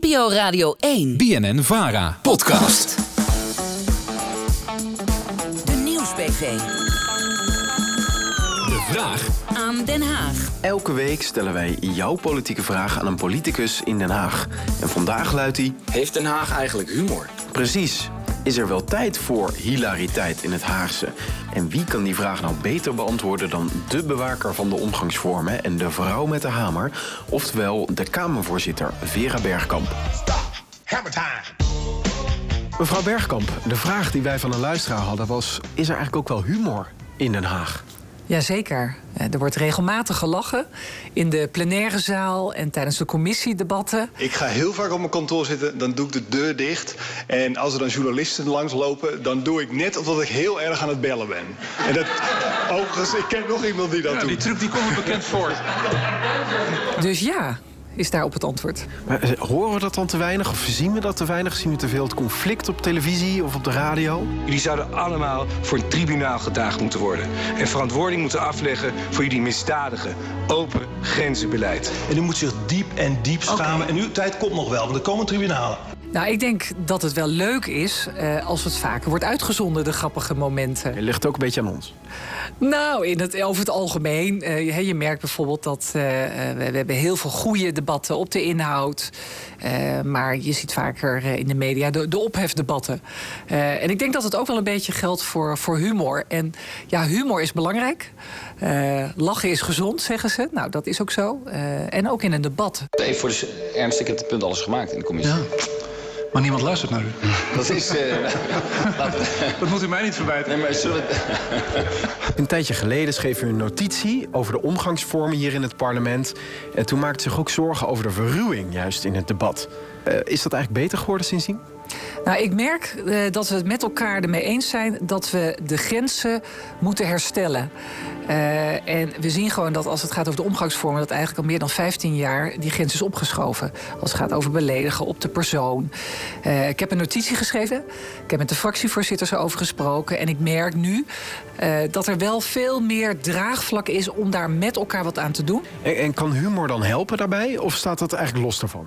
NPO Radio 1. BNN Vara. Podcast. De Nieuwsbv. De vraag Aan Den Haag. Elke week stellen wij jouw politieke vraag aan een politicus in Den Haag. En vandaag luidt die: Heeft Den Haag eigenlijk humor? Precies. Is er wel tijd voor hilariteit in het Haagse? En wie kan die vraag nou beter beantwoorden dan de bewaker van de omgangsvormen en de vrouw met de hamer, oftewel de Kamervoorzitter Vera Bergkamp? Time. Mevrouw Bergkamp, de vraag die wij van een luisteraar hadden was: is er eigenlijk ook wel humor in Den Haag? Jazeker. Eh, Er wordt regelmatig gelachen in de plenaire zaal en tijdens de commissiedebatten. Ik ga heel vaak op mijn kantoor zitten, dan doe ik de deur dicht. En als er dan journalisten langslopen, dan doe ik net alsof ik heel erg aan het bellen ben. En dat, overigens, ik ken nog iemand die dat Ja, doet. die truc die komt me bekend voor. Dus ja, is daarop het antwoord. Maar, eh, horen we dat dan te weinig of zien we dat te weinig? Zien we te veel het conflict op televisie of op de radio? Jullie zouden allemaal voor een tribunaal gedaagd moeten worden. En verantwoording moeten afleggen voor jullie misdadige, open grenzenbeleid. En u moet zich diep en diep schamen. En uw tijd komt nog wel, want er komen tribunalen. Nou, ik denk dat het wel leuk is eh, als het vaker wordt uitgezonden, de grappige momenten. Het ligt ook een beetje aan ons. Nou, in het, over het algemeen. eh, je, je merkt bijvoorbeeld dat eh, we, we hebben heel veel goede debatten op de inhoud. Eh, maar je ziet vaker eh, in de media de, de ophefdebatten. Eh, en ik denk dat het ook wel een beetje geldt voor, voor humor. En ja, humor is belangrijk. Eh, lachen is gezond, zeggen ze. Nou, dat is ook zo. Eh, en ook in een debat. Even voor de ernst, ik heb het punt alles gemaakt in de commissie. Ja. Maar niemand luistert naar u. Dat is... eh, Dat moet u mij niet verwijten. nee, maar zullen. Een tijdje geleden schreef u een notitie over de omgangsvormen hier in het parlement. En toen maakte zich ook zorgen over de verruwing juist in het debat. Eh, is dat eigenlijk beter geworden sindsdien? Nou, ik merk eh, dat we het met elkaar ermee eens zijn dat we de grenzen moeten herstellen. Eh, en we zien gewoon dat als het gaat over de omgangsvormen, dat eigenlijk al meer dan 15 jaar die grens is opgeschoven. Als het gaat over beledigen op de persoon. Eh, ik heb een notitie geschreven. Ik heb met de fractievoorzitters erover gesproken. En ik merk nu dat er wel veel meer draagvlak is om daar met elkaar wat aan te doen. En, en kan humor dan helpen daarbij? Of staat dat eigenlijk los daarvan?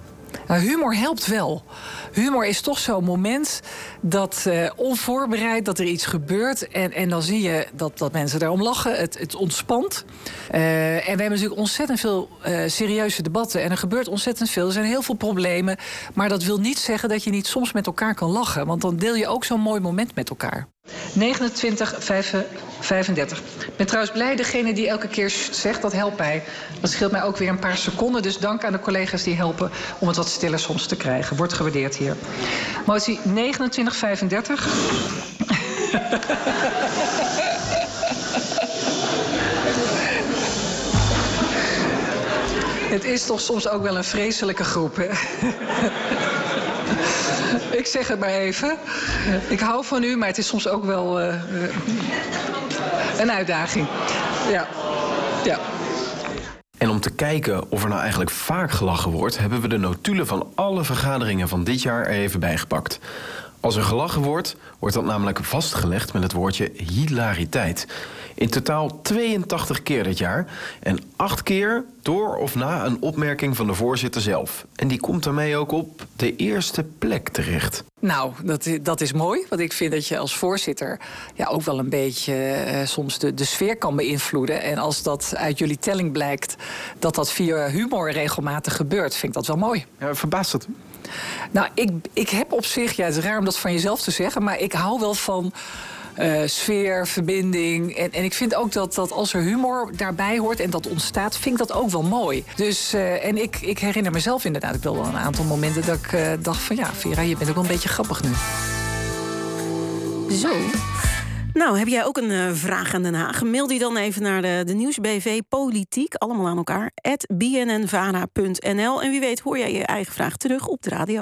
Nou, humor helpt wel. Humor is toch zo'n moment dat eh, onvoorbereid dat er iets gebeurt. En, en dan zie je dat, dat mensen daarom lachen. Het, het ontspant. Eh, en we hebben natuurlijk ontzettend veel eh, serieuze debatten. En er gebeurt ontzettend veel. Er zijn heel veel problemen. Maar dat wil niet zeggen dat je niet soms met elkaar kan lachen. Want dan deel je ook zo'n mooi moment met elkaar. 29, 35. Ik ben trouwens blij, degene die elke keer zegt, dat helpt mij. Dat scheelt mij ook weer een paar seconden. Dus dank aan de collega's die helpen om het wat stiller soms te krijgen. Wordt gewaardeerd hier. Motie 2935. Het is toch soms ook wel een vreselijke groep, hè? Ik zeg het maar even. Ik hou van u, maar het is soms ook wel eh, eh, een uitdaging. Ja. Ja. En om te kijken of er nou eigenlijk vaak gelachen wordt, hebben we de notulen van alle vergaderingen van dit jaar er even bijgepakt. Als er gelachen wordt, wordt dat namelijk vastgelegd met het woordje hilariteit. In totaal 82 keer dit jaar. En 8 keer door of na een opmerking van de voorzitter zelf. En die komt daarmee ook op de eerste plek terecht. Nou, dat, dat is mooi. Want ik vind dat je als voorzitter ja, ook wel een beetje eh, soms de, de sfeer kan beïnvloeden. En als dat uit jullie telling blijkt dat dat via humor regelmatig gebeurt, vind ik dat wel mooi. Ja, verbaast dat u? Nou, ik, ik heb op zich, ja, het raar om dat van jezelf te zeggen, maar ik hou wel van eh, sfeer, verbinding. En, en ik vind ook dat, dat als er humor daarbij hoort en dat ontstaat, vind ik dat ook wel mooi. Dus, eh, en ik, ik herinner mezelf inderdaad ook wel een aantal momenten dat ik eh, dacht van ja, Vera, je bent ook wel een beetje grappig nu. Zo. Nou, heb jij ook een eh, vraag aan Den Haag? Mail die dan even naar de, de Nieuwsbv Politiek, allemaal aan elkaar, at bnnvara.nl. En wie weet hoor jij je eigen vraag terug op de radio.